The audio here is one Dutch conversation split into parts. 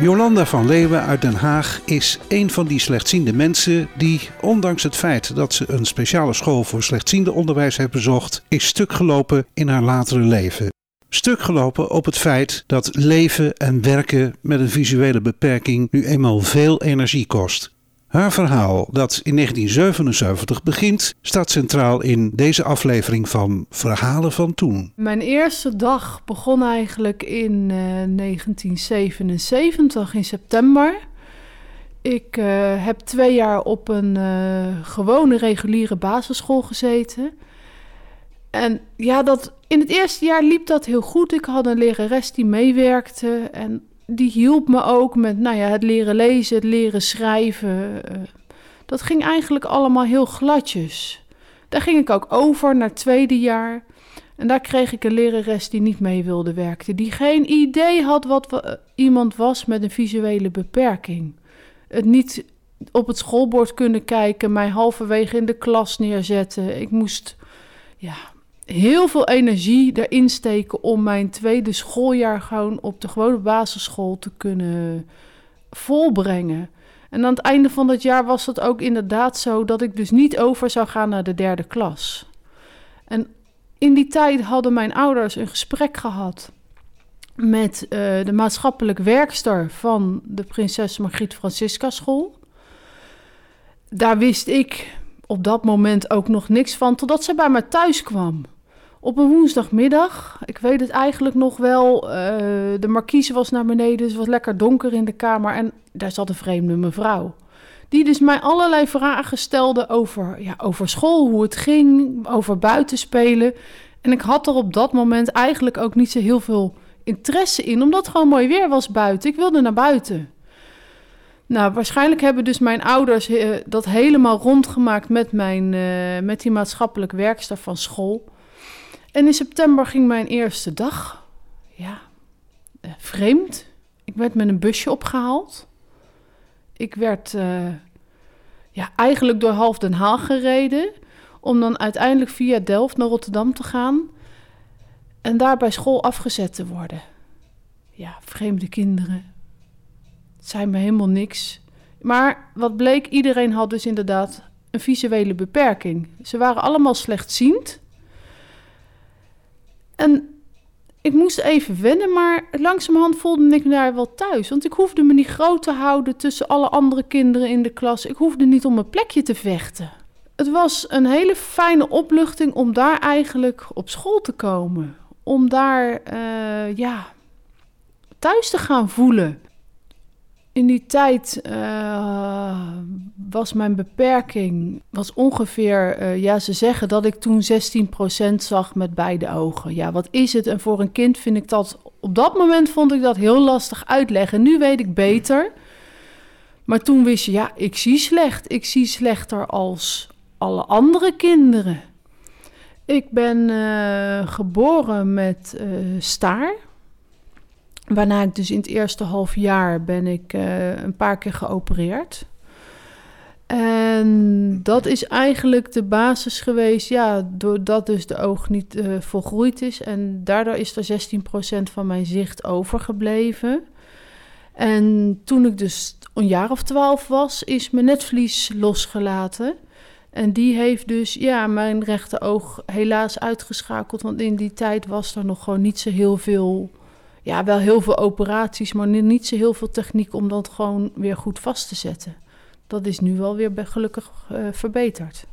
Jolanda van Leeuwen uit Den Haag is een van die slechtziende mensen die, ondanks het feit dat ze een speciale school voor slechtziende onderwijs heeft bezocht, is stuk gelopen in haar latere leven. Stuk gelopen op het feit dat leven en werken met een visuele beperking nu eenmaal veel energie kost. Haar verhaal, dat in 1977 begint, staat centraal in deze aflevering van Verhalen van Toen. Mijn eerste dag begon eigenlijk in uh, 1977, in september. Ik uh, heb twee jaar op een uh, gewone reguliere basisschool gezeten. En ja, dat, in het eerste jaar liep dat heel goed. Ik had een lerares die meewerkte. En die hielp me ook met nou ja, het leren lezen, het leren schrijven. Uh, dat ging eigenlijk allemaal heel gladjes. Daar ging ik ook over naar tweede jaar. En daar kreeg ik een lerares die niet mee wilde werken. Die geen idee had wat iemand was met een visuele beperking. Het niet op het schoolbord kunnen kijken, mij halverwege in de klas neerzetten. Ik moest ja, heel veel energie erin steken om mijn tweede schooljaar gewoon op de gewone basisschool te kunnen volbrengen. En aan het einde van dat jaar was het ook inderdaad zo dat ik dus niet over zou gaan naar de derde klas. En in die tijd hadden mijn ouders een gesprek gehad met uh, de maatschappelijk werkster van de Prinses Margriet Francisca School. Daar wist ik op dat moment ook nog niks van, totdat ze bij me thuis kwam. Op een woensdagmiddag, ik weet het eigenlijk nog wel, uh, de marquise was naar beneden, dus het was lekker donker in de kamer en daar zat een vreemde mevrouw. Die dus mij allerlei vragen stelde over, ja, over school, hoe het ging, over buitenspelen. En ik had er op dat moment eigenlijk ook niet zo heel veel interesse in, omdat het gewoon mooi weer was buiten. Ik wilde naar buiten. Nou, waarschijnlijk hebben dus mijn ouders uh, dat helemaal rondgemaakt met, mijn, uh, met die maatschappelijk werkster van school. En in september ging mijn eerste dag. Ja, uh, vreemd. Ik werd met een busje opgehaald. Ik werd uh, ja, eigenlijk door half Den Haag gereden. Om dan uiteindelijk via Delft naar Rotterdam te gaan. En daar bij school afgezet te worden. Ja, vreemde kinderen. Het zijn me helemaal niks. Maar wat bleek, iedereen had dus inderdaad een visuele beperking. Ze waren allemaal slechtziend. En ik moest even wennen, maar langzamerhand voelde ik me daar wel thuis. Want ik hoefde me niet groot te houden tussen alle andere kinderen in de klas. Ik hoefde niet om een plekje te vechten. Het was een hele fijne opluchting om daar eigenlijk op school te komen. Om daar, uh, ja, thuis te gaan voelen. In die tijd uh, was mijn beperking was ongeveer, uh, ja, ze zeggen dat ik toen 16% zag met beide ogen. Ja, wat is het? En voor een kind vind ik dat, op dat moment vond ik dat heel lastig uitleggen. Nu weet ik beter. Maar toen wist je, ja, ik zie slecht. Ik zie slechter als alle andere kinderen. Ik ben uh, geboren met staar. Waarna ik dus in het eerste half jaar ben ik uh, een paar keer geopereerd. En dat is eigenlijk de basis geweest, ja, doordat dus de oog niet uh, volgroeid is. En daardoor is er 16% van mijn zicht overgebleven. En toen ik dus een jaar of twaalf was, is mijn netvlies losgelaten. En die heeft dus ja, mijn rechteroog helaas uitgeschakeld. Want in die tijd was er nog gewoon niet zo heel veel ja, wel heel veel operaties, maar niet zo heel veel techniek om dat gewoon weer goed vast te zetten. Dat is nu wel weer gelukkig uh, verbeterd.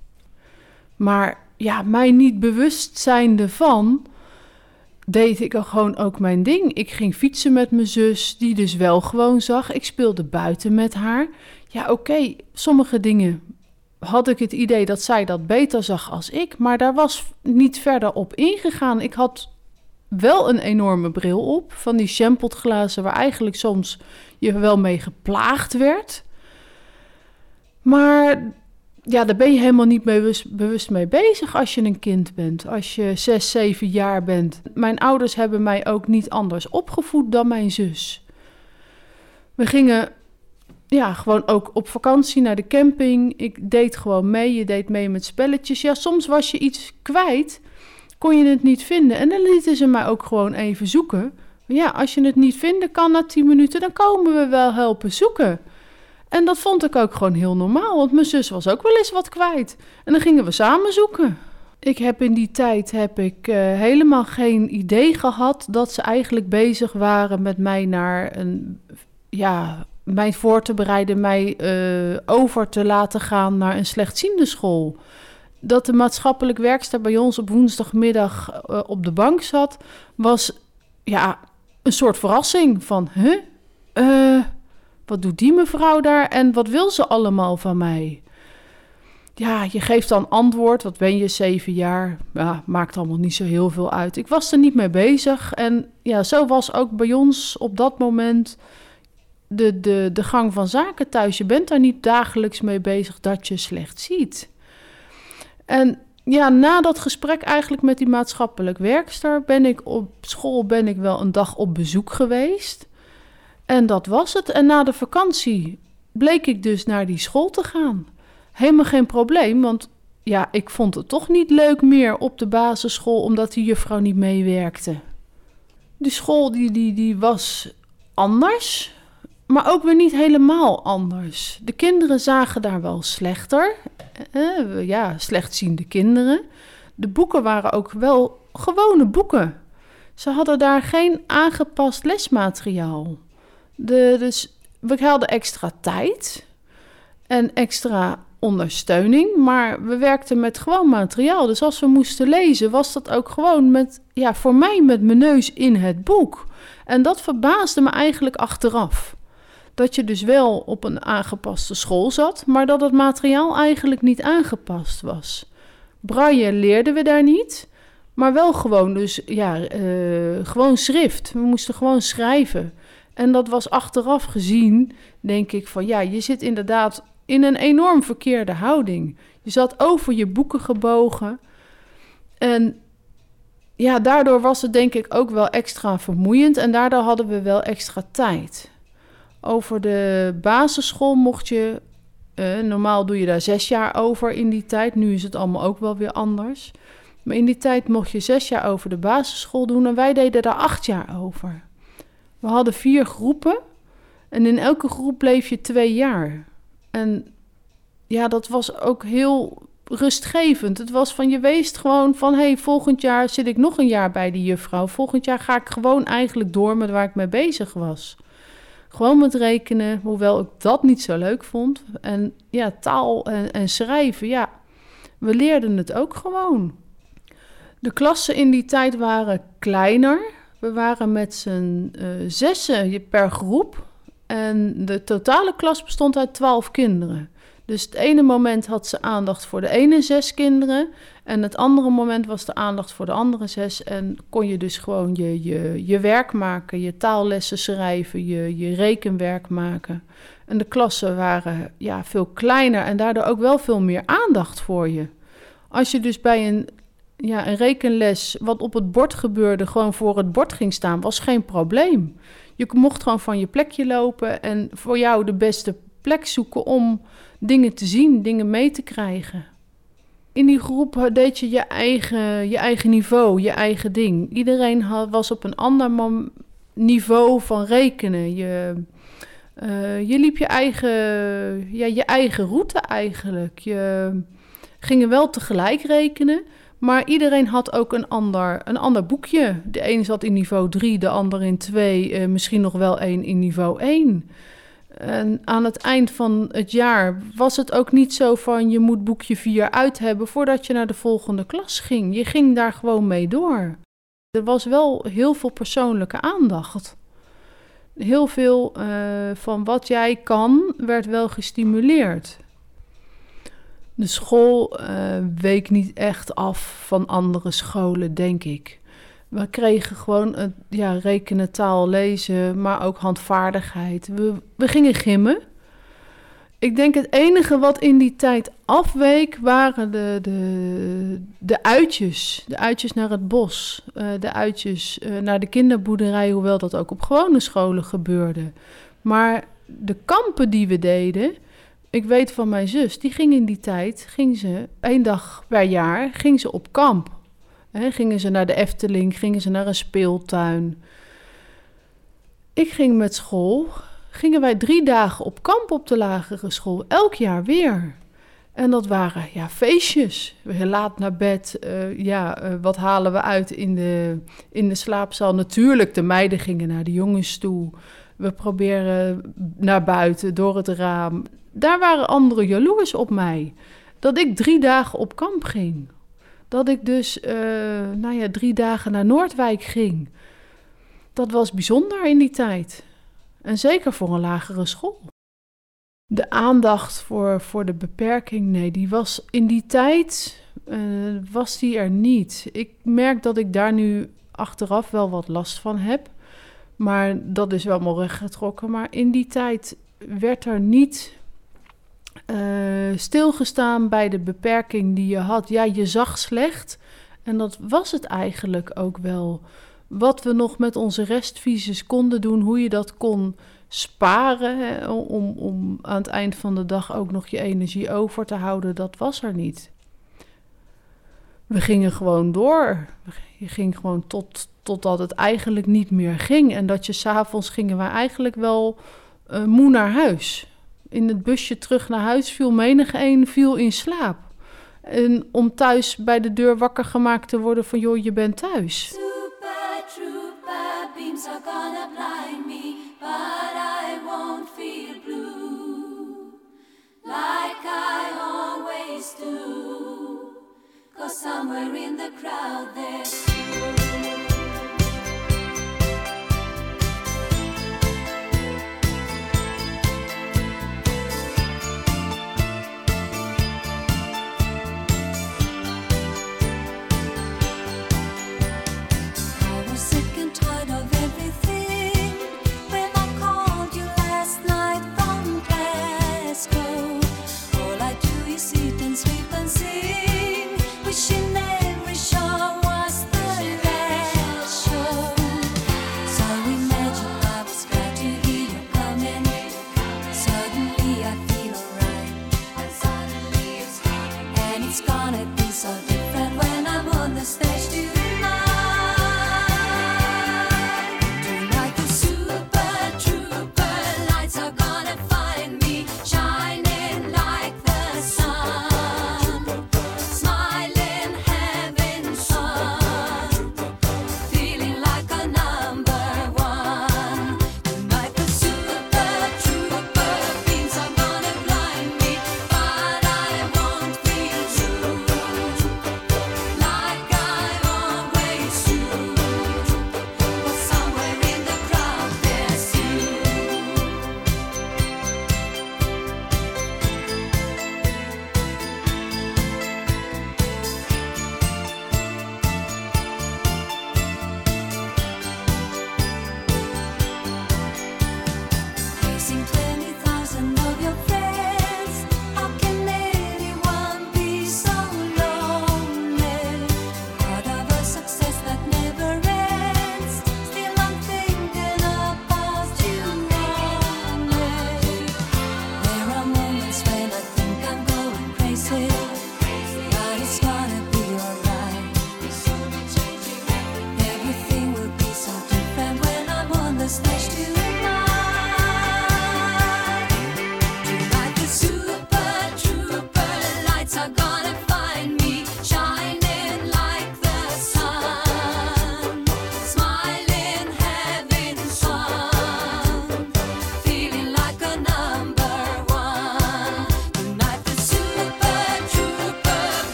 Maar ja, mij niet bewust zijnde van, deed ik gewoon ook mijn ding. Ik ging fietsen met mijn zus, die dus wel gewoon zag. Ik speelde buiten met haar. Ja, oké, sommige dingen had ik het idee dat zij dat beter zag als ik, maar daar was niet verder op ingegaan. Ik had wel een enorme bril op. Van die champotglazen waar eigenlijk soms je wel mee geplaagd werd. Maar ja, daar ben je helemaal niet bewust, bewust mee bezig als je een kind bent. Als je zes, zeven jaar bent. Mijn ouders hebben mij ook niet anders opgevoed dan mijn zus. We gingen ja, gewoon ook op vakantie naar de camping. Ik deed gewoon mee. Je deed mee met spelletjes. Ja, soms was je iets kwijt, kon je het niet vinden. En dan lieten ze mij ook gewoon even zoeken. Ja, als je het niet vinden kan na tien minuten, dan komen we wel helpen zoeken. En dat vond ik ook gewoon heel normaal, want mijn zus was ook wel eens wat kwijt. En dan gingen we samen zoeken. Ik heb in die tijd heb ik uh, helemaal geen idee gehad dat ze eigenlijk bezig waren met mij naar een ja, mij voor te bereiden, mij uh, over te laten gaan naar een slechtziende school. Dat de maatschappelijk werkster bij ons op woensdagmiddag uh, op de bank zat, was ja, een soort verrassing van, huh? Uh, wat doet die mevrouw daar en wat wil ze allemaal van mij? Ja, je geeft dan antwoord. Wat ben je, zeven jaar? Ja, maakt allemaal niet zo heel veel uit. Ik was er niet mee bezig. En ja, zo was ook bij ons op dat moment de, de, de gang van zaken thuis. Je bent daar niet dagelijks mee bezig dat je slecht ziet. En ja, na dat gesprek eigenlijk met die maatschappelijk werkster ben ik op school ben ik wel een dag op bezoek geweest. En dat was het. En na de vakantie bleek ik dus naar die school te gaan. Helemaal geen probleem, want ja, ik vond het toch niet leuk meer op de basisschool omdat die juffrouw niet meewerkte. De school die, die, die was anders, maar ook weer niet helemaal anders. De kinderen zagen daar wel slechter. Eh, ja, slechtziende kinderen. De boeken waren ook wel gewone boeken. Ze hadden daar geen aangepast lesmateriaal. De, dus we hadden extra tijd en extra ondersteuning, maar we werkten met gewoon materiaal. Dus als we moesten lezen, was dat ook gewoon met, ja, voor mij met mijn neus in het boek. En dat verbaasde me eigenlijk achteraf. Dat je dus wel op een aangepaste school zat, maar dat het materiaal eigenlijk niet aangepast was. Braille leerden we daar niet, maar wel gewoon dus, ja, uh, gewoon schrift. We moesten gewoon schrijven. En dat was achteraf gezien, denk ik van ja, je zit inderdaad in een enorm verkeerde houding. Je zat over je boeken gebogen. En ja, daardoor was het denk ik ook wel extra vermoeiend en daardoor hadden we wel extra tijd. Over de basisschool mocht je, uh, normaal doe je daar zes jaar over in die tijd. Nu is het allemaal ook wel weer anders. Maar in die tijd mocht je zes jaar over de basisschool doen en wij deden daar acht jaar over. We hadden vier groepen en in elke groep bleef je twee jaar. En ja, dat was ook heel rustgevend. Het was van je weest gewoon van hé, hey, volgend jaar zit ik nog een jaar bij die juffrouw. Volgend jaar ga ik gewoon eigenlijk door met waar ik mee bezig was. Gewoon met rekenen, hoewel ik dat niet zo leuk vond. En ja, taal en, en schrijven, ja, we leerden het ook gewoon. De klassen in die tijd waren kleiner. We waren met z'n uh, zessen per groep. En de totale klas bestond uit twaalf kinderen. Dus het ene moment had ze aandacht voor de ene zes kinderen. En het andere moment was de aandacht voor de andere zes. En kon je dus gewoon je, je, je werk maken, je taallessen schrijven, je, je rekenwerk maken. En de klassen waren ja, veel kleiner en daardoor ook wel veel meer aandacht voor je. Als je dus bij een ja, een rekenles wat op het bord gebeurde, gewoon voor het bord ging staan, was geen probleem. Je mocht gewoon van je plekje lopen en voor jou de beste plek zoeken om dingen te zien, dingen mee te krijgen. In die groep deed je je eigen, je eigen niveau, je eigen ding. Iedereen had, was op een ander niveau van rekenen. Je, uh, je liep je eigen, ja, je eigen route eigenlijk. Je ging wel tegelijk rekenen. Maar iedereen had ook een ander, een ander boekje. De een zat in niveau 3, de ander in 2, uh, misschien nog wel één in niveau 1. En aan het eind van het jaar was het ook niet zo van je moet boekje 4 uit hebben voordat je naar de volgende klas ging. Je ging daar gewoon mee door. Er was wel heel veel persoonlijke aandacht. Heel veel uh, van wat jij kan werd wel gestimuleerd. De school uh, week niet echt af van andere scholen, denk ik. We kregen gewoon ja, rekenen, taal, lezen, maar ook handvaardigheid. We, we gingen gimmen. Ik denk het enige wat in die tijd afweek waren de, de, de uitjes. De uitjes naar het bos. Uh, de uitjes uh, naar de kinderboerderij, hoewel dat ook op gewone scholen gebeurde. Maar de kampen die we deden, ik weet van mijn zus, die ging in die tijd, ging ze één dag per jaar, ging ze op kamp. Gingen ze naar de Efteling, gingen ze naar een speeltuin. Ik ging met school, gingen wij drie dagen op kamp op de lagere school, elk jaar weer. En dat waren ja, feestjes. We laat naar bed. Uh, ja, uh, wat halen we uit in de, in de slaapzaal? Natuurlijk, de meiden gingen naar de jongens toe. We proberen naar buiten, door het raam. Daar waren anderen jaloers op mij. Dat ik drie dagen op kamp ging. Dat ik dus, uh, nou ja, drie dagen naar Noordwijk ging. Dat was bijzonder in die tijd. En zeker voor een lagere school. De aandacht voor, voor de beperking, nee, die was in die tijd, uh, was die er niet. Ik merk dat ik daar nu achteraf wel wat last van heb. Maar dat is wel mooi rechtgetrokken. Maar in die tijd werd er niet uh, stilgestaan bij de beperking die je had. Ja, je zag slecht. En dat was het eigenlijk ook wel. Wat we nog met onze restvisies konden doen, hoe je dat kon sparen om, om aan het eind van de dag ook nog je energie over te houden, dat was er niet. We gingen gewoon door. Je ging gewoon tot, totdat het eigenlijk niet meer ging. En dat je s'avonds gingen we eigenlijk wel uh, moe naar huis. In het busje terug naar huis viel menig een viel in slaap. En om thuis bij de deur wakker gemaakt te worden van joh, je bent thuis. Super beams are gonna blind me, but I won't feel blue. Like I always do. Cause somewhere in the crowd there's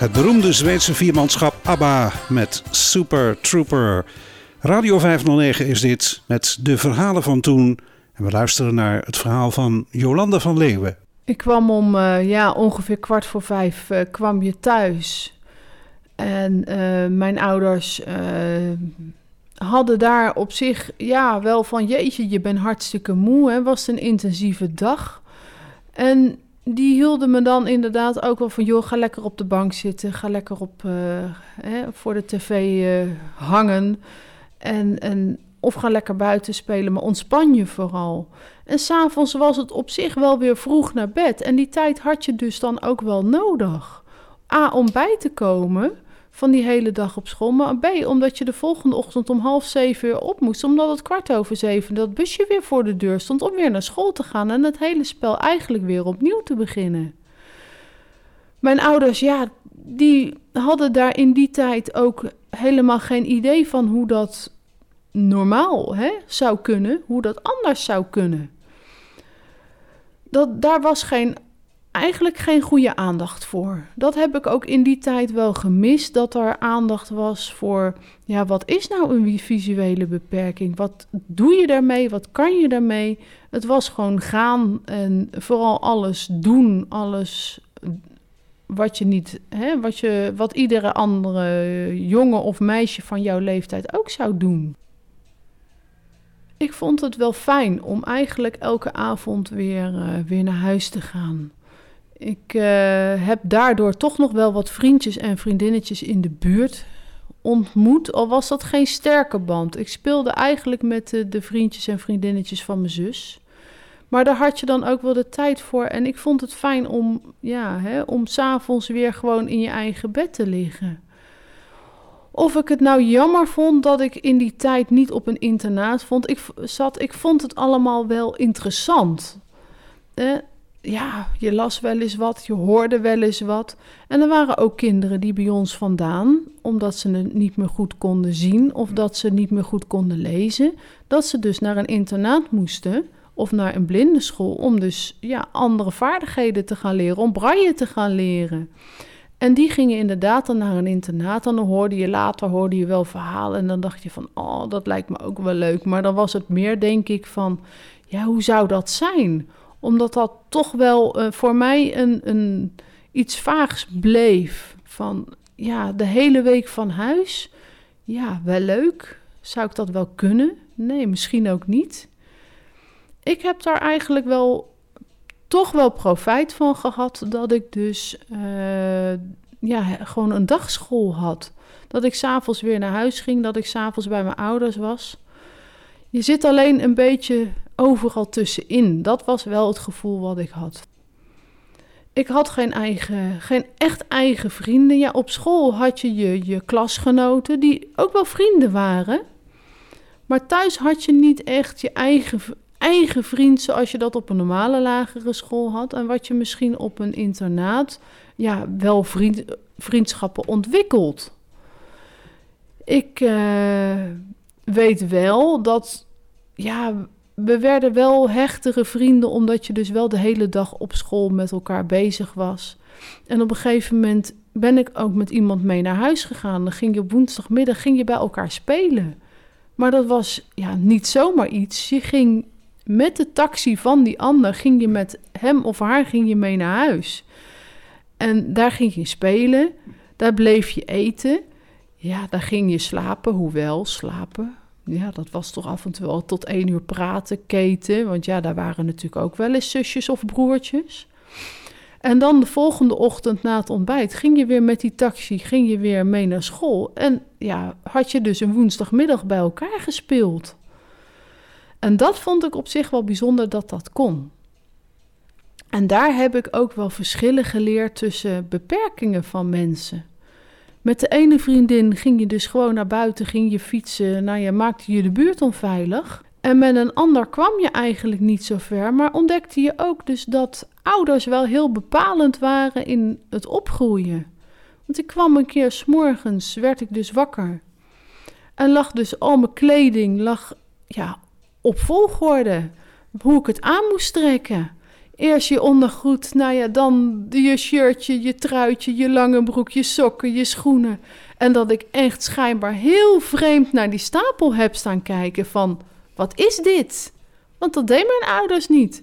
Het beroemde Zweedse viermanschap ABBA met Super Trooper. Radio 509 is dit met de verhalen van toen. En we luisteren naar het verhaal van Jolanda van Leeuwen. Ik kwam om uh, ja, ongeveer kwart voor vijf uh, kwam je thuis. En uh, mijn ouders hadden daar op zich ja, wel van... jeetje, je bent hartstikke moe. Het was een intensieve dag. En die hielden me dan inderdaad ook wel van... joh, ga lekker op de bank zitten. Ga lekker op, hè, voor de tv hangen. En, en, of ga lekker buiten spelen, maar ontspan je vooral. En s'avonds was het op zich wel weer vroeg naar bed. En die tijd had je dus dan ook wel nodig. A, om bij te komen van die hele dag op school. Maar B, omdat je de volgende ochtend om half zeven uur op moest. Omdat het kwart over zeven dat busje weer voor de deur stond om weer naar school te gaan. En het hele spel eigenlijk weer opnieuw te beginnen. Mijn ouders, ja, die hadden daar in die tijd ook helemaal geen idee van hoe dat normaal hè, zou kunnen, hoe dat anders zou kunnen. Dat, daar was geen, eigenlijk geen goede aandacht voor. Dat heb ik ook in die tijd wel gemist, dat er aandacht was voor, ja, wat is nou een visuele beperking? Wat doe je daarmee? Wat kan je daarmee? Het was gewoon gaan en vooral alles doen, alles wat je niet, hè, wat, je, wat iedere andere jongen of meisje van jouw leeftijd ook zou doen. Ik vond het wel fijn om eigenlijk elke avond weer, uh, weer naar huis te gaan. Ik uh, heb daardoor toch nog wel wat vriendjes en vriendinnetjes in de buurt ontmoet, al was dat geen sterke band. Ik speelde eigenlijk met de, de vriendjes en vriendinnetjes van mijn zus. Maar daar had je dan ook wel de tijd voor. En ik vond het fijn om, ja, hè, om s'avonds weer gewoon in je eigen bed te liggen. Of ik het nou jammer vond dat ik in die tijd niet op een internaat vond. Ik, zat, ik vond het allemaal wel interessant. Eh, ja, je las wel eens wat, je hoorde wel eens wat. En er waren ook kinderen die bij ons vandaan, omdat ze het niet meer goed konden zien of dat ze niet meer goed konden lezen, dat ze dus naar een internaat moesten of naar een blindenschool om dus ja, andere vaardigheden te gaan leren, om braille te gaan leren. En die gingen inderdaad dan naar een internaat. En dan hoorde je later hoorde je wel verhalen. En dan dacht je van, oh, dat lijkt me ook wel leuk. Maar dan was het meer, denk ik, van, ja, hoe zou dat zijn? Omdat dat toch wel uh, voor mij een, een, iets vaags bleef. Van, ja, de hele week van huis. Ja, wel leuk. Zou ik dat wel kunnen? Nee, misschien ook niet. Ik heb daar eigenlijk wel toch wel profijt van gehad dat ik dus uh, ja, gewoon een dagschool had. Dat ik s'avonds weer naar huis ging, dat ik s'avonds bij mijn ouders was. Je zit alleen een beetje overal tussenin. Dat was wel het gevoel wat ik had. Ik had geen, eigen, geen echt eigen vrienden. Ja, op school had je, je je klasgenoten, die ook wel vrienden waren. Maar thuis had je niet echt je eigen, eigen vriend zoals je dat op een normale lagere school had. En wat je misschien op een internaat ja, wel vriend, vriendschappen ontwikkelt. Ik uh, weet wel dat ja, we werden wel hechtere vrienden, omdat je dus wel de hele dag op school met elkaar bezig was. En op een gegeven moment ben ik ook met iemand mee naar huis gegaan. Dan ging je op woensdagmiddag ging je bij elkaar spelen. Maar dat was ja, niet zomaar iets. Je ging met de taxi van die ander ging je met hem of haar ging je mee naar huis. En daar ging je spelen, daar bleef je eten. Ja, daar ging je slapen, hoewel slapen. Ja, dat was toch af en toe al tot één uur praten, keten. Want ja, daar waren natuurlijk ook wel eens zusjes of broertjes. En dan de volgende ochtend na het ontbijt ging je weer met die taxi, ging je weer mee naar school. En ja, had je dus een woensdagmiddag bij elkaar gespeeld. En dat vond ik op zich wel bijzonder dat dat kon. En daar heb ik ook wel verschillen geleerd tussen beperkingen van mensen. Met de ene vriendin ging je dus gewoon naar buiten, ging je fietsen, nou je maakte je de buurt onveilig. En met een ander kwam je eigenlijk niet zo ver, maar ontdekte je ook dus dat ouders wel heel bepalend waren in het opgroeien. Want ik kwam een keer s'morgens, werd ik dus wakker. En lag dus al mijn kleding lag, ja, op volgorde. Hoe ik het aan moest trekken. Eerst je ondergoed, nou ja, dan je shirtje, je truitje, je lange broek, je sokken, je schoenen. En dat ik echt schijnbaar heel vreemd naar die stapel heb staan kijken van, wat is dit? Want dat deed mijn ouders niet.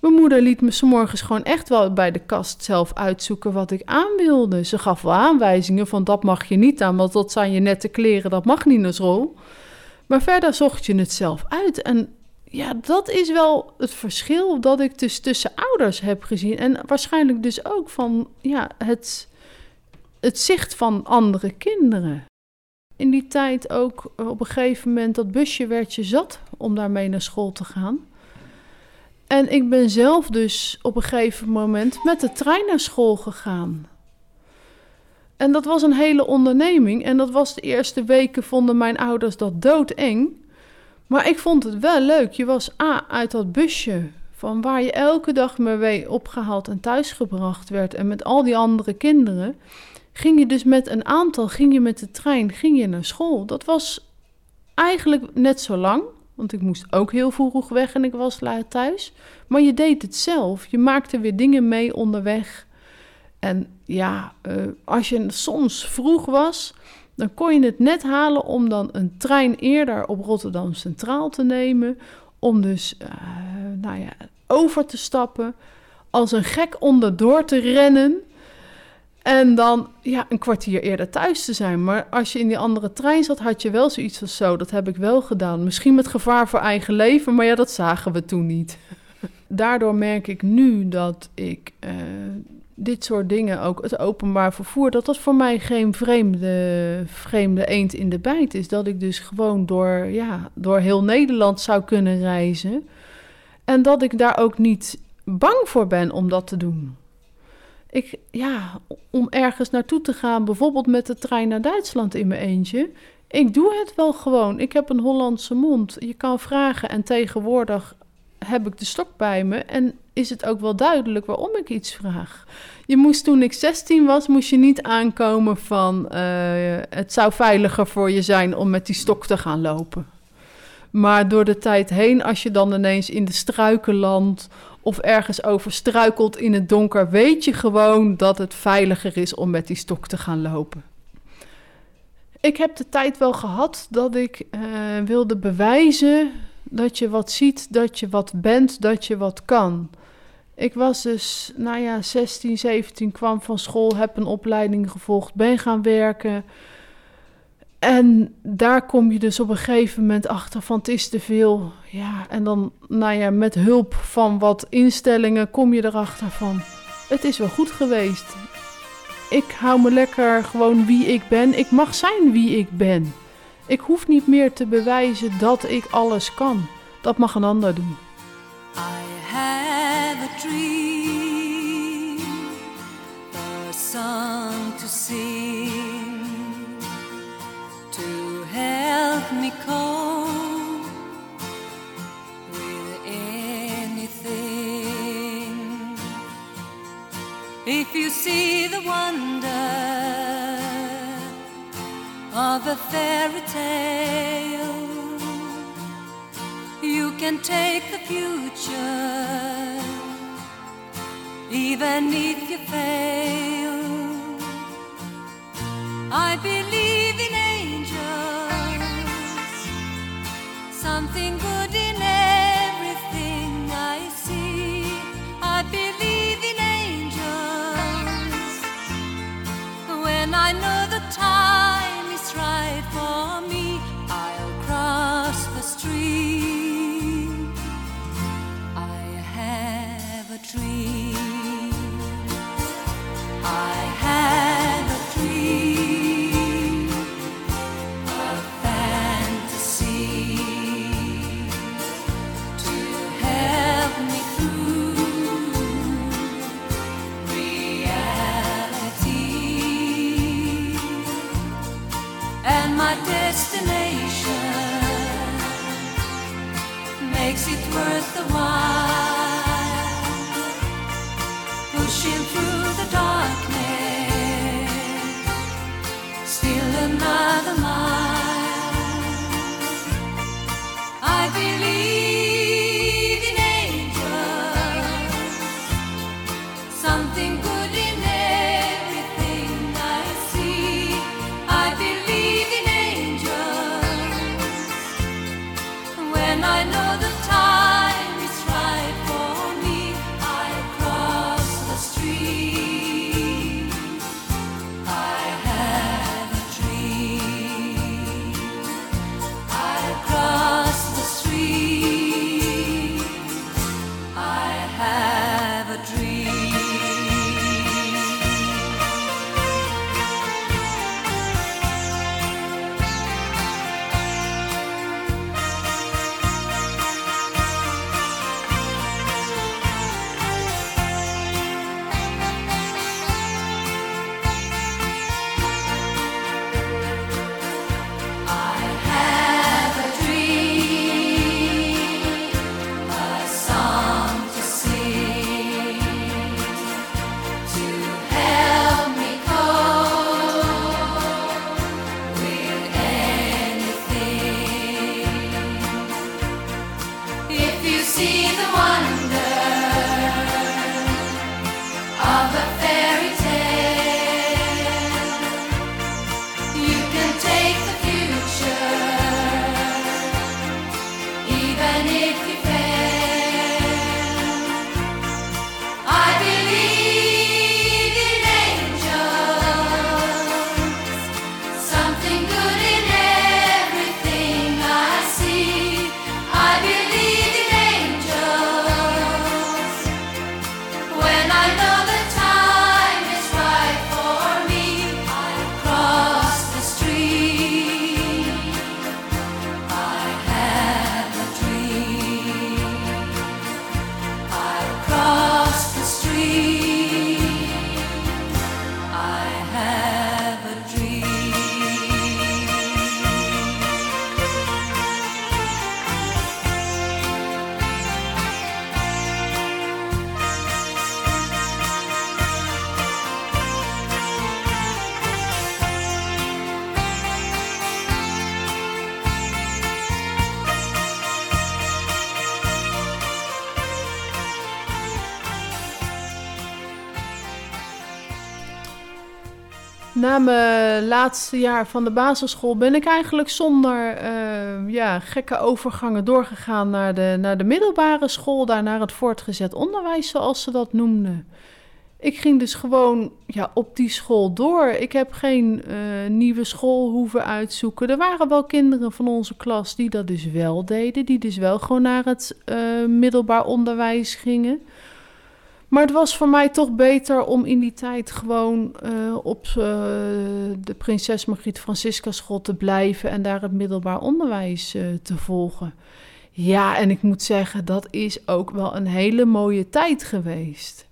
Mijn moeder liet me s morgens gewoon echt wel bij de kast zelf uitzoeken wat ik aan wilde. Ze gaf wel aanwijzingen van dat mag je niet aan, want dat zijn je nette kleren, dat mag niet naar school. Maar verder zocht je het zelf uit. En ja, dat is wel het verschil dat ik dus tussen ouders heb gezien. En waarschijnlijk dus ook van ja, het, het zicht van andere kinderen. In die tijd ook op een gegeven moment dat busje werd je zat om daarmee naar school te gaan. En ik ben zelf dus op een gegeven moment met de trein naar school gegaan. En dat was een hele onderneming. En dat was de eerste weken vonden mijn ouders dat doodeng. Maar ik vond het wel leuk. Je was A, uit dat busje van waar je elke dag mee opgehaald en thuisgebracht werd. En met al die andere kinderen ging je dus met een aantal, ging je met de trein, ging je naar school. Dat was eigenlijk net zo lang. Want ik moest ook heel vroeg weg en ik was laat thuis. Maar je deed het zelf. Je maakte weer dingen mee onderweg. En ja, uh, als je soms vroeg was, dan kon je het net halen om dan een trein eerder op Rotterdam Centraal te nemen. Om dus, uh, nou ja, over te stappen. Als een gek onderdoor te rennen. En dan ja, een kwartier eerder thuis te zijn. Maar als je in die andere trein zat, had je wel zoiets als zo. Dat heb ik wel gedaan. Misschien met gevaar voor eigen leven, maar ja, dat zagen we toen niet. Daardoor merk ik nu dat ik uh, dit soort dingen, ook het openbaar vervoer, dat dat voor mij geen vreemde, vreemde eend in de bijt is. Dat ik dus gewoon door, ja, door heel Nederland zou kunnen reizen. En dat ik daar ook niet bang voor ben om dat te doen. Ik, ja, om ergens naartoe te gaan, bijvoorbeeld met de trein naar Duitsland in mijn eentje. Ik doe het wel gewoon. Ik heb een Hollandse mond. Je kan vragen en tegenwoordig heb ik de stok bij me en is het ook wel duidelijk waarom ik iets vraag. Je moest toen ik 16 was, moest je niet aankomen van uh, het zou veiliger voor je zijn om met die stok te gaan lopen. Maar door de tijd heen, als je dan ineens in de struiken landt of ergens over struikelt in het donker, weet je gewoon dat het veiliger is om met die stok te gaan lopen. Ik heb de tijd wel gehad dat ik uh, wilde bewijzen dat je wat ziet, dat je wat bent, dat je wat kan. Ik was dus, nou ja, 16, 17, kwam van school, heb een opleiding gevolgd, ben gaan werken. En daar kom je dus op een gegeven moment achter van het is te veel. Ja, en dan, nou ja, met hulp van wat instellingen kom je erachter van het is wel goed geweest. Ik hou me lekker gewoon wie ik ben. Ik mag zijn wie ik ben. Ik hoef niet meer te bewijzen dat ik alles kan. Dat mag een ander doen. Have a dream, a song to sing, to help me cope with anything. If you see the wonder of a fairy tale. Can take the future, even if you fail. I believe in angels, something good in everything I see. I believe Dream. Na mijn laatste jaar van de basisschool ben ik eigenlijk zonder uh, ja, gekke overgangen doorgegaan naar de, naar de middelbare school, daar naar het voortgezet onderwijs, zoals ze dat noemden. Ik ging dus gewoon ja, op die school door. Ik heb geen uh, nieuwe school hoeven uitzoeken. Er waren wel kinderen van onze klas die dat dus wel deden, die dus wel gewoon naar het uh, middelbaar onderwijs gingen. Maar het was voor mij toch beter om in die tijd gewoon uh, op uh, de Prinses Margriet Francisca school te blijven en daar het middelbaar onderwijs uh, te volgen. Ja, en ik moet zeggen, dat is ook wel een hele mooie tijd geweest.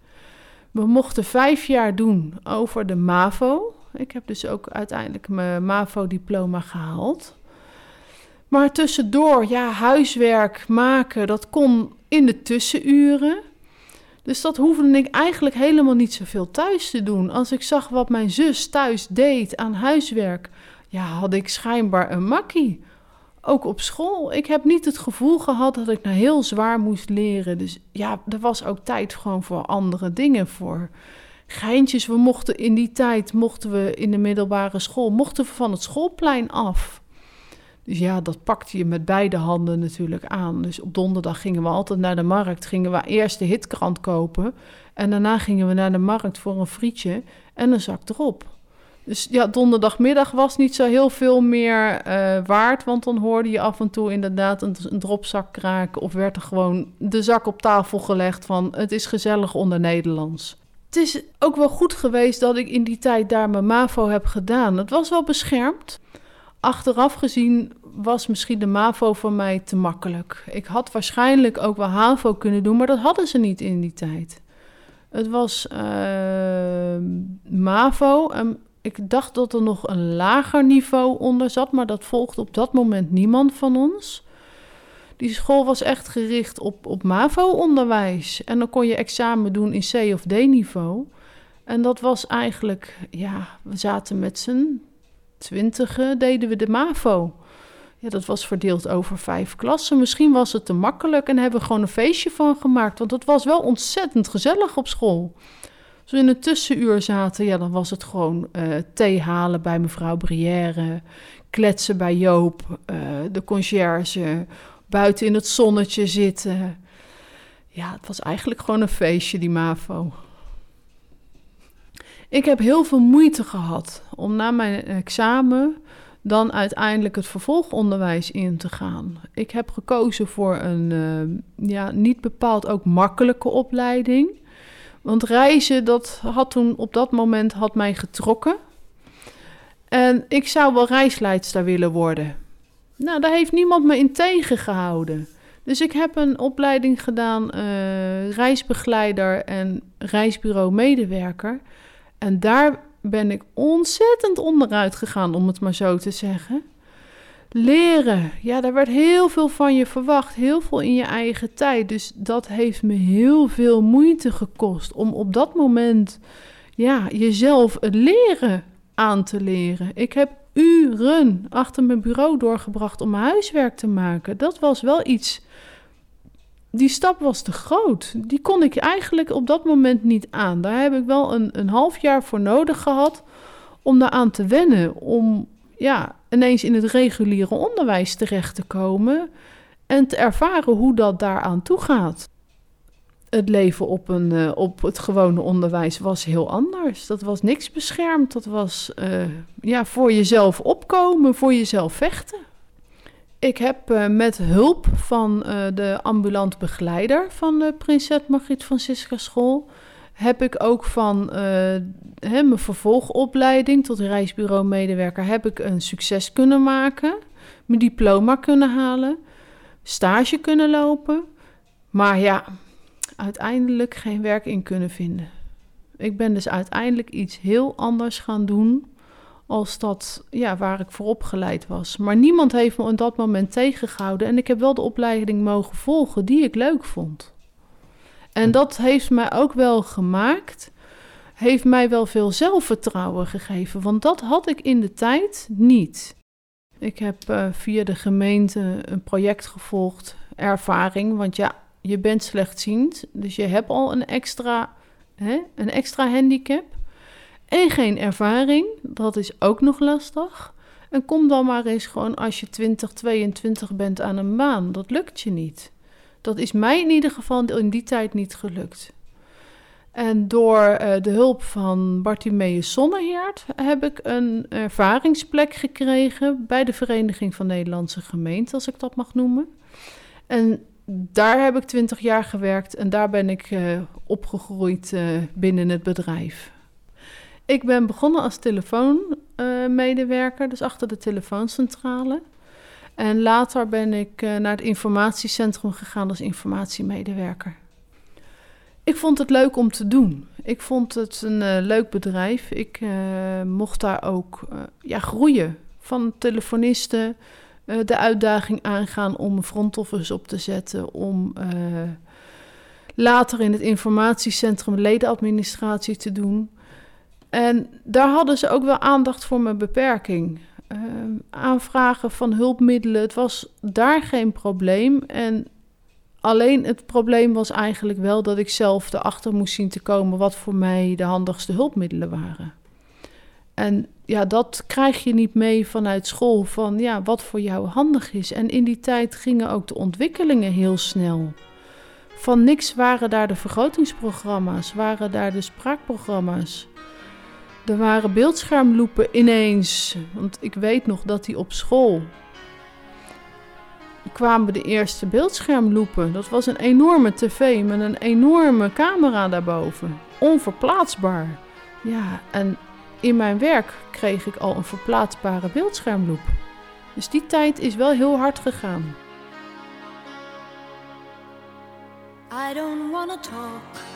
We mochten vijf jaar doen over de MAVO. Ik heb dus ook uiteindelijk mijn MAVO-diploma gehaald. Maar tussendoor, ja, huiswerk maken, dat kon in de tussenuren. Dus dat hoefde ik eigenlijk helemaal niet zoveel thuis te doen. Als ik zag wat mijn zus thuis deed aan huiswerk, ja, had ik schijnbaar een makkie. Ook op school. Ik heb niet het gevoel gehad dat ik nou heel zwaar moest leren. Dus ja, er was ook tijd gewoon voor andere dingen, voor geintjes. We mochten in die tijd, mochten we in de middelbare school, mochten we van het schoolplein af. Dus ja, dat pakte je met beide handen natuurlijk aan. Dus op donderdag gingen we altijd naar de markt. Gingen we eerst de hitkrant kopen. En daarna gingen we naar de markt voor een frietje en een zak erop. Dus ja, donderdagmiddag was niet zo heel veel meer uh, waard. Want dan hoorde je af en toe inderdaad een, een dropzak kraken. Of werd er gewoon de zak op tafel gelegd van het is gezellig onder Nederlands. Het is ook wel goed geweest dat ik in die tijd daar mijn MAVO heb gedaan. Het was wel beschermd achteraf gezien was misschien de MAVO voor mij te makkelijk. Ik had waarschijnlijk ook wel HAVO kunnen doen, maar dat hadden ze niet in die tijd. Het was uh, MAVO en ik dacht dat er nog een lager niveau onder zat, maar dat volgde op dat moment niemand van ons. Die school was echt gericht op, op MAVO-onderwijs. En dan kon je examen doen in C of D-niveau. En dat was eigenlijk, ja, we zaten met z'n twintigen deden we de MAVO. Ja, dat was verdeeld over vijf klassen. Misschien was het te makkelijk en hebben we gewoon een feestje van gemaakt. Want het was wel ontzettend gezellig op school. Als we in een tussenuur zaten, ja, dan was het gewoon uh, thee halen bij mevrouw Brière, kletsen bij Joop, uh, de conciërge, buiten in het zonnetje zitten. Ja, het was eigenlijk gewoon een feestje, die MAVO. Ik heb heel veel moeite gehad om na mijn examen dan uiteindelijk het vervolgonderwijs in te gaan. Ik heb gekozen voor een uh, ja, niet bepaald ook makkelijke opleiding. Want reizen, dat had toen op dat moment had mij getrokken. En ik zou wel reisleidster willen worden. Nou, daar heeft niemand me in tegengehouden. Dus ik heb een opleiding gedaan, uh, reisbegeleider en reisbureau medewerker. En daar ben ik ontzettend onderuit gegaan, om het maar zo te zeggen. Leren, ja, daar werd heel veel van je verwacht, heel veel in je eigen tijd. Dus dat heeft me heel veel moeite gekost om op dat moment, ja, jezelf het leren aan te leren. Ik heb uren achter mijn bureau doorgebracht om mijn huiswerk te maken. Dat was wel iets die stap was te groot. Die kon ik eigenlijk op dat moment niet aan. Daar heb ik wel een, een half jaar voor nodig gehad om daaraan te wennen. Om ja, ineens in het reguliere onderwijs terecht te komen en te ervaren hoe dat daaraan toe gaat. Het leven op, een, uh, op het gewone onderwijs was heel anders. Dat was niks beschermd. Dat was uh, ja, voor jezelf opkomen, voor jezelf vechten. Ik heb uh, met hulp van uh, de ambulant begeleider van de Prinses Margriet Francisca School... heb ik ook van uh, hè, mijn vervolgopleiding tot reisbureau-medewerker... heb ik een succes kunnen maken, mijn diploma kunnen halen, stage kunnen lopen... maar ja, uiteindelijk geen werk in kunnen vinden. Ik ben dus uiteindelijk iets heel anders gaan doen als dat ja, waar ik voor opgeleid was. Maar niemand heeft me op dat moment tegengehouden. En ik heb wel de opleiding mogen volgen die ik leuk vond. En dat heeft mij ook wel gemaakt, heeft mij wel veel zelfvertrouwen gegeven. Want dat had ik in de tijd niet. Ik heb uh, via de gemeente een project gevolgd, ervaring. Want ja, je bent slechtziend, dus je hebt al een extra, hè, een extra handicap. En geen ervaring. Dat is ook nog lastig. En kom dan maar eens gewoon als je 20, 22 bent aan een baan. Dat lukt je niet. Dat is mij in ieder geval in die tijd niet gelukt. En door uh, de hulp van Bartimeus Sonneheert heb ik een ervaringsplek gekregen bij de Vereniging van Nederlandse Gemeenten, als ik dat mag noemen. En daar heb ik twintig jaar gewerkt en daar ben ik uh, opgegroeid uh, binnen het bedrijf. Ik ben begonnen als telefoonmedewerker, dus achter de telefooncentrale. En later ben ik naar het informatiecentrum gegaan als informatiemedewerker. Ik vond het leuk om te doen. Ik vond het een uh, leuk bedrijf. Ik uh, mocht daar ook ja, groeien. Van telefonisten de uitdaging aangaan om een front office op te zetten. Om later in het informatiecentrum ledenadministratie te doen. En daar hadden ze ook wel aandacht voor mijn beperking. aanvragen van hulpmiddelen, het was daar geen probleem. En Alleen het probleem was eigenlijk wel dat ik zelf erachter moest zien te komen wat voor mij de handigste hulpmiddelen waren. En ja, dat krijg je niet mee vanuit school van ja, wat voor jou handig is. En in die tijd gingen ook de ontwikkelingen heel snel. Van niks waren daar de vergrotingsprogramma's, waren daar de spraakprogramma's. Er waren beeldschermloepen ineens. Want ik weet nog dat die op school kwamen de eerste beeldschermloepen. Dat was een enorme tv met een enorme camera daarboven. Onverplaatsbaar. Ja, en in mijn werk kreeg ik al een verplaatsbare beeldschermloep. Dus die tijd is wel heel hard gegaan. I don't wanna talk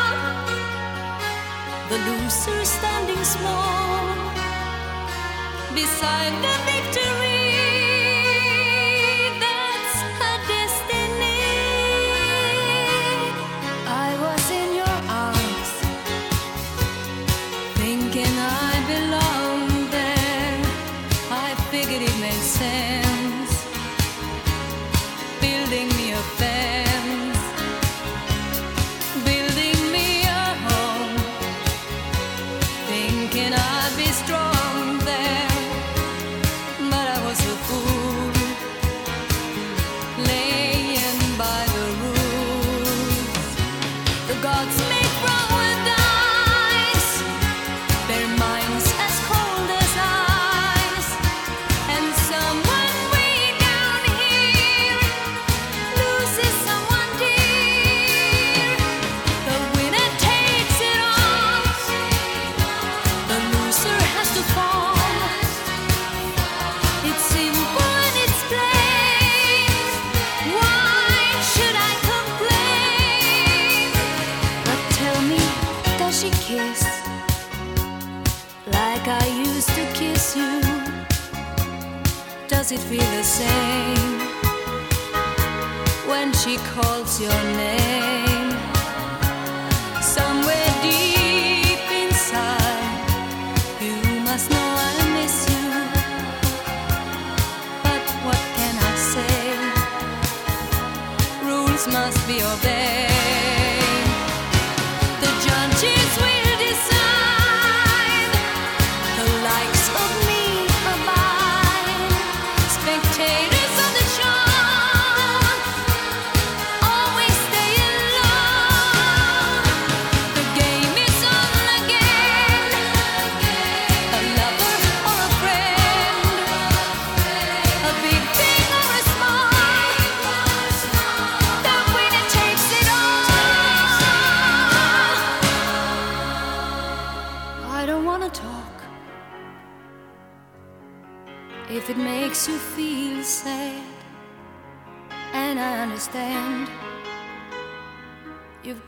the loser standing small beside the victory. It feel the same when she calls your name? Somewhere deep inside, you must know I miss you. But what can I say? Rules must be obeyed.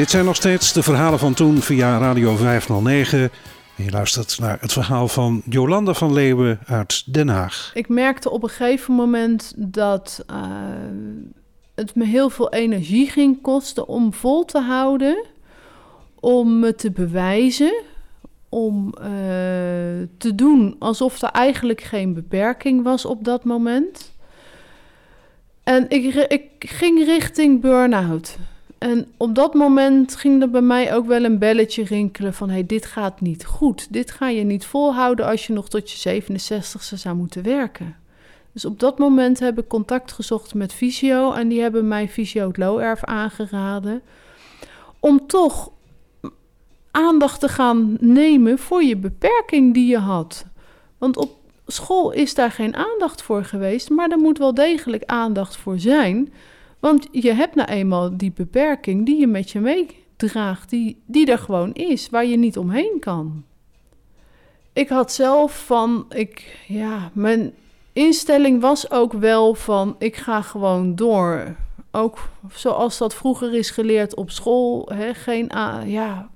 Dit zijn nog steeds de verhalen van toen via Radio 509. En je luistert naar het verhaal van Jolanda van Leeuwen uit Den Haag. Ik merkte op een gegeven moment dat eh, het me heel veel energie ging kosten om vol te houden, om me te bewijzen, om eh, te doen alsof er eigenlijk geen beperking was op dat moment. En ik, ik ging richting burn-out. En op dat moment ging er bij mij ook wel een belletje rinkelen van... hey, dit gaat niet goed. Dit ga je niet volhouden als je nog tot je 67ste zou moeten werken. Dus op dat moment heb ik contact gezocht met fysio... en die hebben mij fysio het aangeraden... om toch aandacht te gaan nemen voor je beperking die je had. Want op school is daar geen aandacht voor geweest... maar er moet wel degelijk aandacht voor zijn... Want je hebt nou eenmaal die beperking die je met je meedraagt, die, die er gewoon is, waar je niet omheen kan. Ik had zelf van, ik, ja, mijn instelling was ook wel van, ik ga gewoon door. Ook zoals dat vroeger is geleerd op school, hè, geen, ja,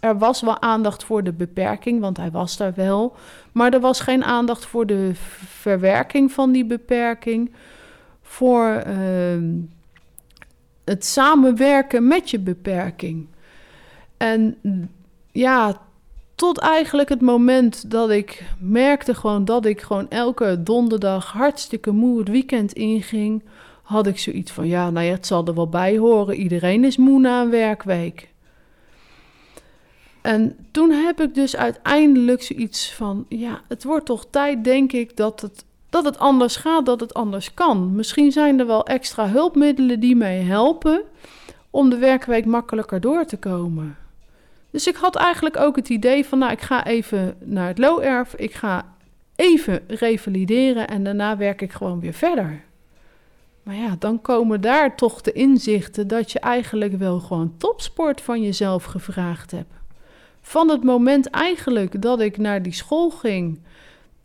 er was wel aandacht voor de beperking, want hij was daar wel. Maar er was geen aandacht voor de verwerking van die beperking. Voor ehm, het samenwerken met je beperking. En ja, tot eigenlijk het moment dat ik merkte gewoon dat ik gewoon elke donderdag hartstikke moe het weekend inging, had ik zoiets van ja, nou ja, het zal er wel bij horen. Iedereen is moe na een werkweek. En toen heb ik dus uiteindelijk zoiets van ja, het wordt toch tijd, denk ik, dat het dat het anders gaat, dat het anders kan. Misschien zijn er wel extra hulpmiddelen die mij helpen om de werkweek makkelijker door te komen. Dus ik had eigenlijk ook het idee van, nou, ik ga even naar het low erf, ik ga even revalideren en daarna werk ik gewoon weer verder. Maar ja, dan komen daar toch de inzichten dat je eigenlijk wel gewoon topsport van jezelf gevraagd hebt. Van het moment eigenlijk dat ik naar die school ging,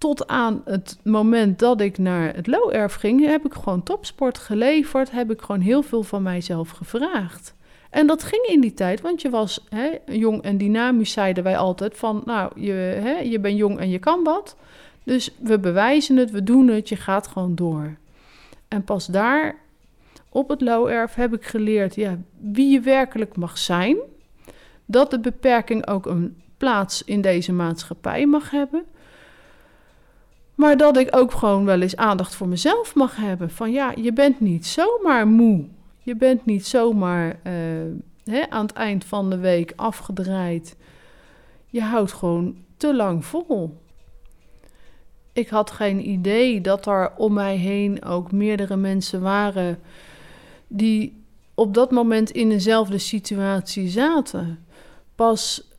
tot aan het moment dat ik naar het low erf ging, heb ik gewoon topsport geleverd. Heb ik gewoon heel veel van mijzelf gevraagd. En dat ging in die tijd, want je was hè, jong en dynamisch, zeiden wij altijd van, nou, je, hè, je bent jong en je kan wat. Dus we bewijzen het, we doen het, je gaat gewoon door. En pas daar, op het low erf, heb ik geleerd ja, wie je werkelijk mag zijn. Dat de beperking ook een plaats in deze maatschappij mag hebben. Maar dat ik ook gewoon wel eens aandacht voor mezelf mag hebben. Van ja, je bent niet zomaar moe. Je bent niet zomaar eh, hè, aan het eind van de week afgedraaid. Je houdt gewoon te lang vol. Ik had geen idee dat er om mij heen ook meerdere mensen waren die op dat moment in dezelfde situatie zaten. Pas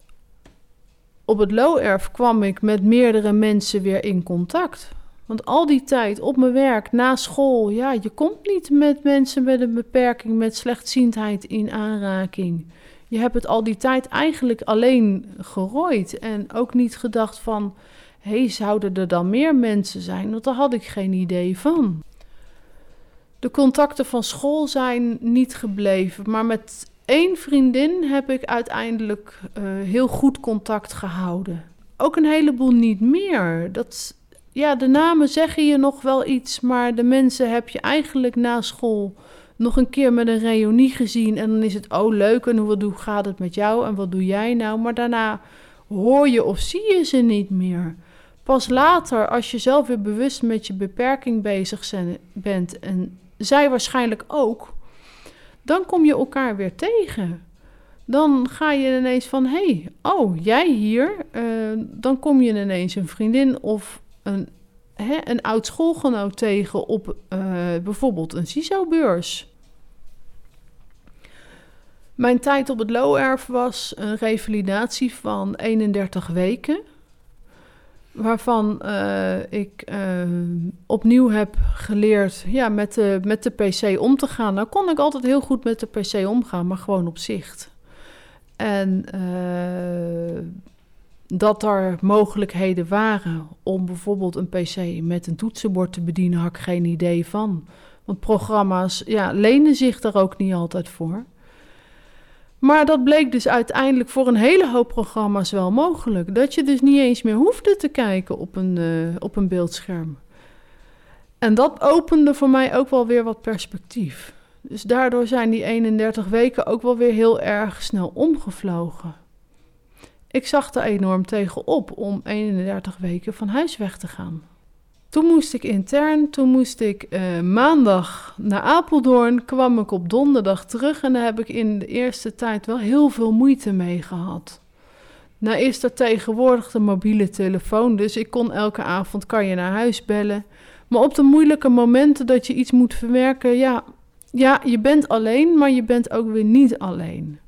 op het low erf kwam ik met meerdere mensen weer in contact. Want al die tijd op mijn werk, na school, ja, je komt niet met mensen met een beperking, met slechtziendheid in aanraking. Je hebt het al die tijd eigenlijk alleen gerooid en ook niet gedacht van, hé, hey, zouden er dan meer mensen zijn? Want daar had ik geen idee van. De contacten van school zijn niet gebleven, maar met één vriendin heb ik uiteindelijk uh, heel goed contact gehouden. Ook een heleboel niet meer. Dat, ja, de namen zeggen je nog wel iets, maar de mensen heb je eigenlijk na school nog een keer met een reunie gezien. En dan is het, oh leuk, en hoe, hoe gaat het met jou en wat doe jij nou? Maar daarna hoor je of zie je ze niet meer. Pas later, als je zelf weer bewust met je beperking bezig zijn, bent en zij waarschijnlijk ook, dan kom je elkaar weer tegen. Dan ga je ineens van, hé, hey, oh, jij hier? Eh, dan kom je ineens een vriendin of een, hè, een oud schoolgenoot tegen op eh, bijvoorbeeld een CISO-beurs. Mijn tijd op het Low-Erf was een revalidatie van 31 weken. Waarvan eh, ik eh, opnieuw heb geleerd ja, met, de, met de PC om te gaan. Nou kon ik altijd heel goed met de PC omgaan, maar gewoon op zicht. En uh, dat er mogelijkheden waren om bijvoorbeeld een PC met een toetsenbord te bedienen, had ik geen idee van. Want programma's ja, lenen zich daar ook niet altijd voor. Maar dat bleek dus uiteindelijk voor een hele hoop programma's wel mogelijk. Dat je dus niet eens meer hoefde te kijken op een, uh, op een beeldscherm. En dat opende voor mij ook wel weer wat perspectief. Dus daardoor zijn die 31 weken ook wel weer heel erg snel omgevlogen. Ik zag er enorm tegenop om 31 weken van huis weg te gaan. Toen moest ik intern, toen moest ik uh, maandag naar Apeldoorn, kwam ik op donderdag terug en daar heb ik in de eerste tijd wel heel veel moeite mee gehad. Nou is er tegenwoordig de mobiele telefoon, dus ik kon elke avond kan je naar huis bellen. Maar op de moeilijke momenten dat je iets moet verwerken, ja, ja je bent alleen, maar je bent ook weer niet alleen.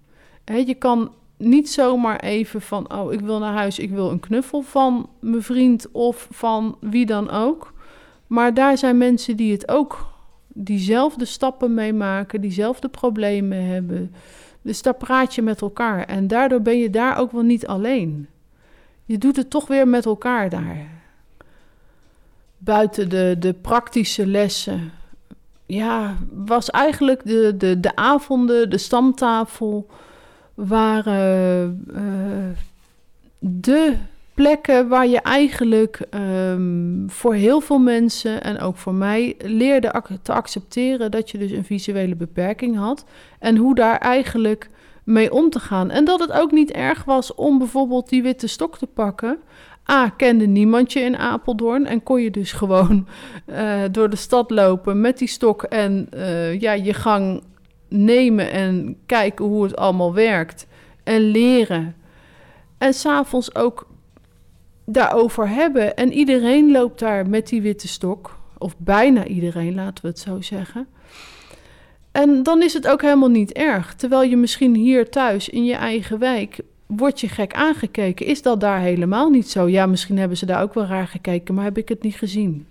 Je kan niet zomaar even van, oh, ik wil naar huis, ik wil een knuffel van mijn vriend of van wie dan ook. Maar daar zijn mensen die het ook, diezelfde stappen meemaken, diezelfde problemen hebben. Dus daar praat je met elkaar en daardoor ben je daar ook wel niet alleen. Je doet het toch weer met elkaar daar. Buiten de, de praktische lessen, ja, was eigenlijk de, de, de avonden, de stamtafel waren uh, de plekken waar je eigenlijk um, voor heel veel mensen en ook voor mij leerde te accepteren dat je dus een visuele beperking had en hoe daar eigenlijk mee om te gaan. En dat het ook niet erg was om bijvoorbeeld die witte stok te pakken. A, kende niemand je in Apeldoorn en kon je dus gewoon uh, door de stad lopen met die stok en uh, ja, je gang nemen en kijken hoe het allemaal werkt en leren. En s'avonds ook daarover hebben. En iedereen loopt daar met die witte stok. Of bijna iedereen, laten we het zo zeggen. En dan is het ook helemaal niet erg. Terwijl je misschien hier thuis in je eigen wijk wordt je gek aangekeken. Is dat daar helemaal niet zo? Ja, misschien hebben ze daar ook wel raar gekeken, maar heb ik het niet gezien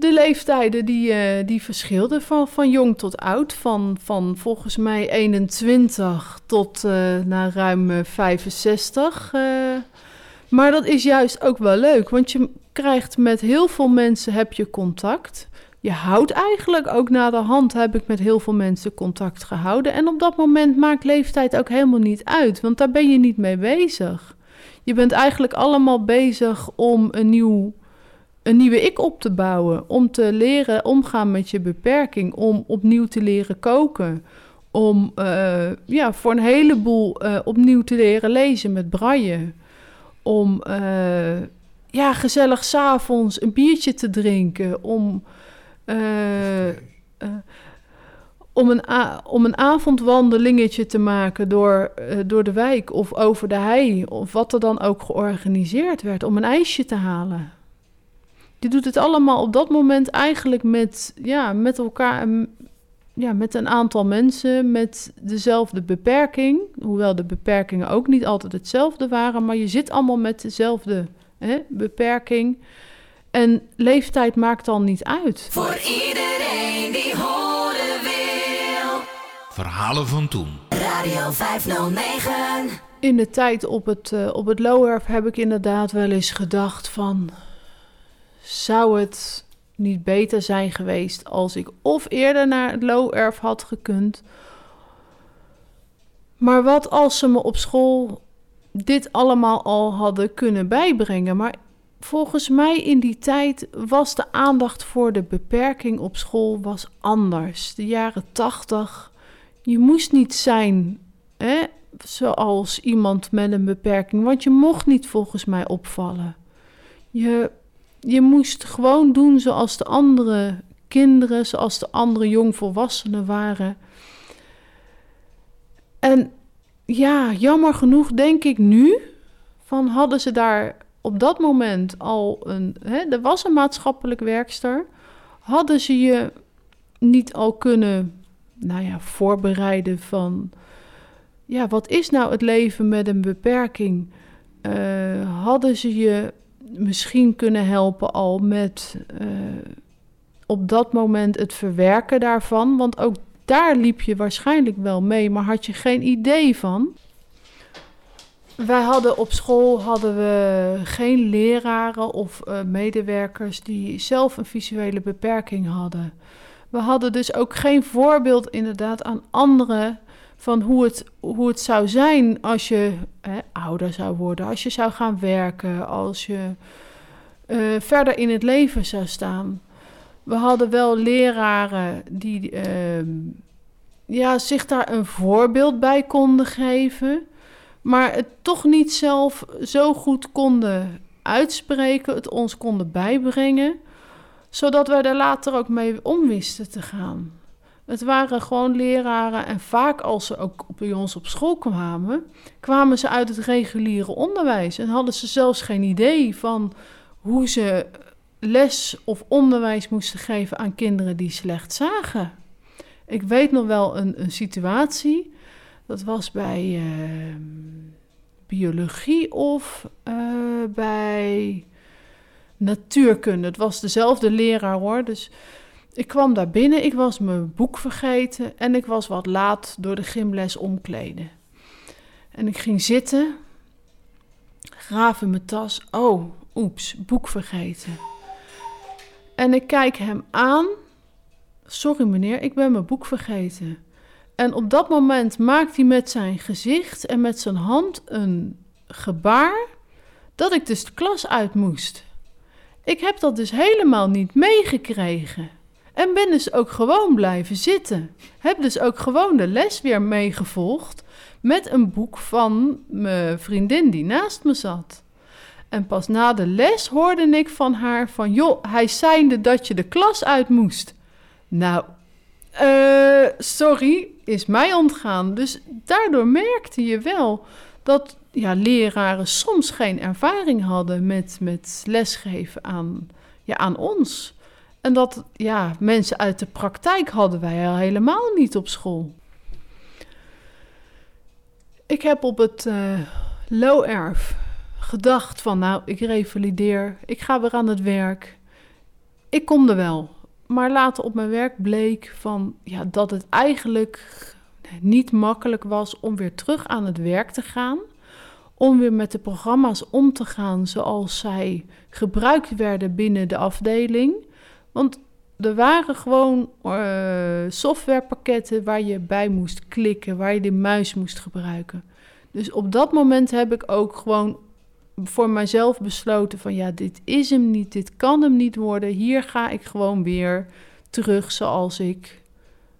de leeftijden die, uh, die verschilden van, van jong tot oud. Van, van volgens mij 21 tot uh, naar ruim 65. Uh, maar dat is juist ook wel leuk, want je krijgt met heel veel mensen heb je contact. Je houdt eigenlijk ook na de hand heb ik met heel veel mensen contact gehouden. En op dat moment maakt leeftijd ook helemaal niet uit, want daar ben je niet mee bezig. Je bent eigenlijk allemaal bezig om een nieuw een nieuwe ik op te bouwen. Om te leren omgaan met je beperking. Om opnieuw te leren koken. Om uh, ja, voor een heleboel uh, opnieuw te leren lezen met braille. Om uh, ja, gezellig s'avonds een biertje te drinken. Om, om, een, om een avondwandelingetje te maken door, door de wijk of over de hei. Of wat er dan ook georganiseerd werd. Om een ijsje te halen. Je doet het allemaal op dat moment eigenlijk met, ja, met elkaar, ja, met een aantal mensen met dezelfde beperking. Hoewel de beperkingen ook niet altijd hetzelfde waren, maar je zit allemaal met dezelfde hè, beperking. En leeftijd maakt dan niet uit. Voor iedereen die horen wil. Verhalen van toen. Radio 509. In de tijd op het, uh, op het Lowerf heb ik inderdaad wel eens gedacht van zou het niet beter zijn geweest als ik of eerder naar het low-erf had gekund. Maar wat als ze me op school dit allemaal al hadden kunnen bijbrengen? Maar volgens mij in die tijd was de aandacht voor de beperking op school was anders. De jaren tachtig, je moest niet zijn hè, zoals iemand met een beperking, want je mocht niet volgens mij opvallen. Je, je moest gewoon doen zoals de andere kinderen, zoals de andere jongvolwassenen waren. En ja, jammer genoeg denk ik nu, van hadden ze daar op dat moment al een, hè, er was een maatschappelijk werkster, hadden ze je niet al kunnen, nou ja, voorbereiden van, ja, wat is nou het leven met een beperking? Uh, hadden ze je misschien kunnen helpen al met uh, op dat moment het verwerken daarvan, want ook daar liep je waarschijnlijk wel mee, maar had je geen idee van. Wij hadden op school hadden we geen leraren of uh, medewerkers die zelf een visuele beperking hadden. We hadden dus ook geen voorbeeld inderdaad aan anderen van hoe het, hoe het zou zijn als je ouder zou worden, als je zou gaan werken, als je uh, verder in het leven zou staan. We hadden wel leraren die uh, ja, zich daar een voorbeeld bij konden geven maar het toch niet zelf zo goed konden uitspreken, het ons konden bijbrengen, zodat wij er later ook mee om wisten te gaan. Het waren gewoon leraren en vaak als ze ook bij ons op school kwamen, kwamen ze uit het reguliere onderwijs en hadden ze zelfs geen idee van hoe ze les of onderwijs moesten geven aan kinderen die slecht zagen. Ik weet nog wel een, een situatie dat was bij uh, biologie of uh, bij natuurkunde. Het was dezelfde leraar hoor. Dus ik kwam daar binnen, ik was mijn boek vergeten en ik was wat laat door de gymles omkleden. En ik ging zitten, graaf in mijn tas. Oh, oeps, boek vergeten. En ik kijk hem aan. Sorry meneer, ik ben mijn boek vergeten. En op dat moment maakt hij met zijn gezicht en met zijn hand een gebaar dat ik dus de klas uit moest. Ik heb dat dus helemaal niet meegekregen. En ben dus ook gewoon blijven zitten. Heb dus ook gewoon de les weer meegevolgd met een boek van mijn vriendin die naast me zat. En pas na de les hoorde ik van haar van... joh, hij zeinde dat je de klas uit moest. Nou, uh, sorry, is mij ontgaan. Dus daardoor merkte je wel dat ja, leraren soms geen ervaring hadden met, met lesgeven aan, ja, aan ons. En dat ja, mensen uit de praktijk hadden wij al helemaal niet op school. Ik heb op het uh, low erf gedacht van nou, ik revalideer, ik ga weer aan het werk. Ik kom er wel. Maar later op mijn werk bleek van, ja, dat het eigenlijk niet makkelijk was om weer terug aan het werk te gaan. Om weer met de programma's om te gaan zoals zij gebruikt werden binnen de afdeling. Want er waren gewoon uh, softwarepakketten waar je bij moest klikken, waar je de muis moest gebruiken. Dus op dat moment heb ik ook gewoon voor mijzelf besloten van ja, dit is hem niet, dit kan hem niet worden. Hier ga ik gewoon weer terug zoals ik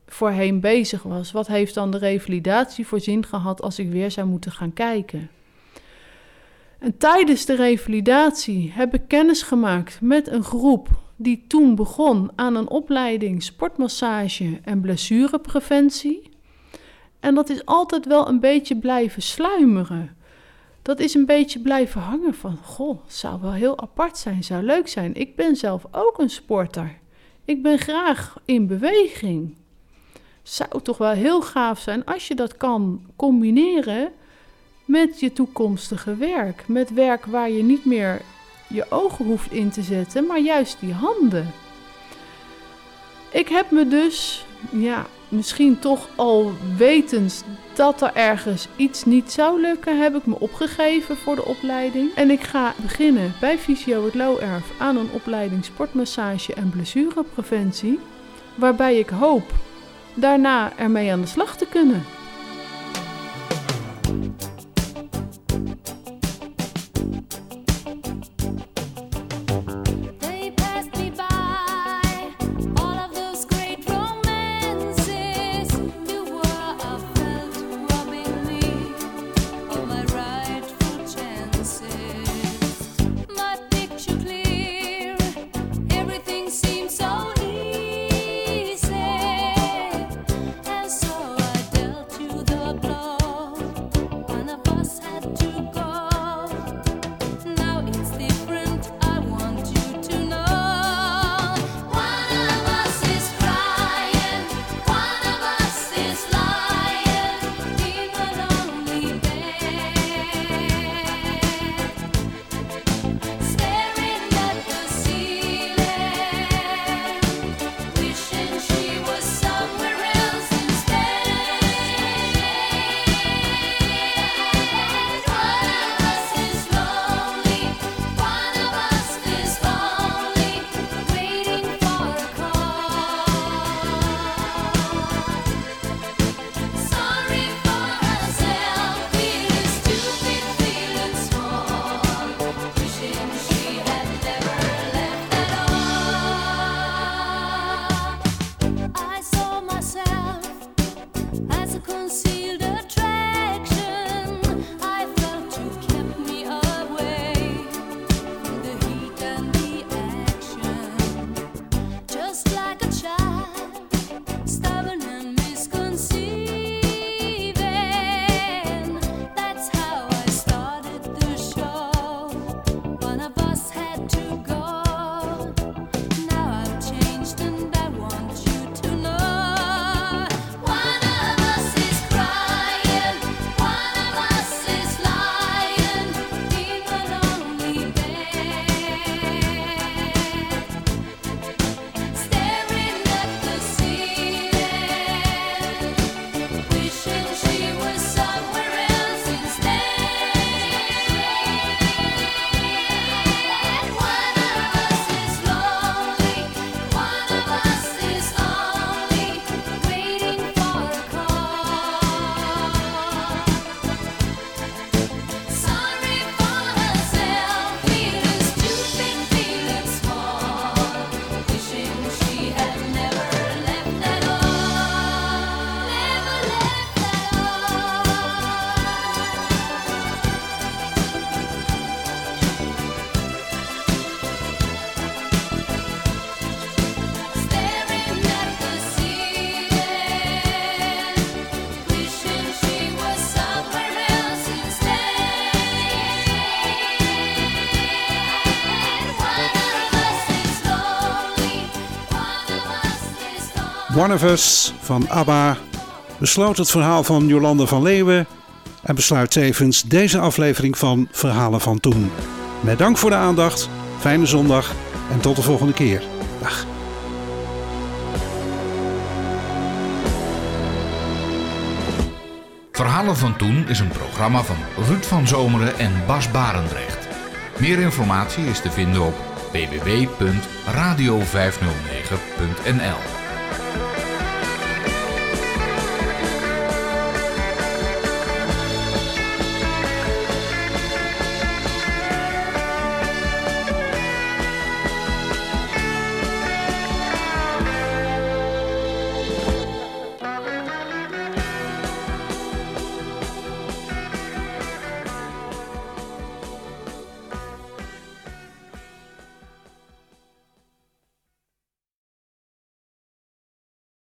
voorheen bezig was. Wat heeft dan de revalidatie voor zin gehad als ik weer zou moeten gaan kijken? En tijdens de revalidatie heb ik kennis gemaakt met een groep die toen begon aan een opleiding sportmassage en blessurepreventie. En dat is altijd wel een beetje blijven sluimeren dat is een beetje blijven hangen van, goh, zou wel heel apart zijn, zou leuk zijn. Ik ben zelf ook een sporter. Ik ben graag in beweging. Zou toch wel heel gaaf zijn als je dat kan combineren met je toekomstige werk. Met werk waar je niet meer je ogen hoeft in te zetten, maar juist die handen. Ik heb me dus, ja, misschien toch al wetend dat er ergens iets niet zou lukken, heb ik me opgegeven voor de opleiding. En ik ga beginnen bij Fysio het Erf aan een opleiding sportmassage en blessurepreventie. Waarbij ik hoop daarna ermee aan de slag te kunnen. Van ABBA besloot het verhaal van Jolande van Leeuwen en besluit tevens deze aflevering van Verhalen van Toen. Met dank voor de aandacht, fijne zondag en tot de volgende keer. Dag. Verhalen van Toen is een programma van Ruud van Zomeren en Bas Barendrecht. Meer informatie is te vinden op www.radio509.nl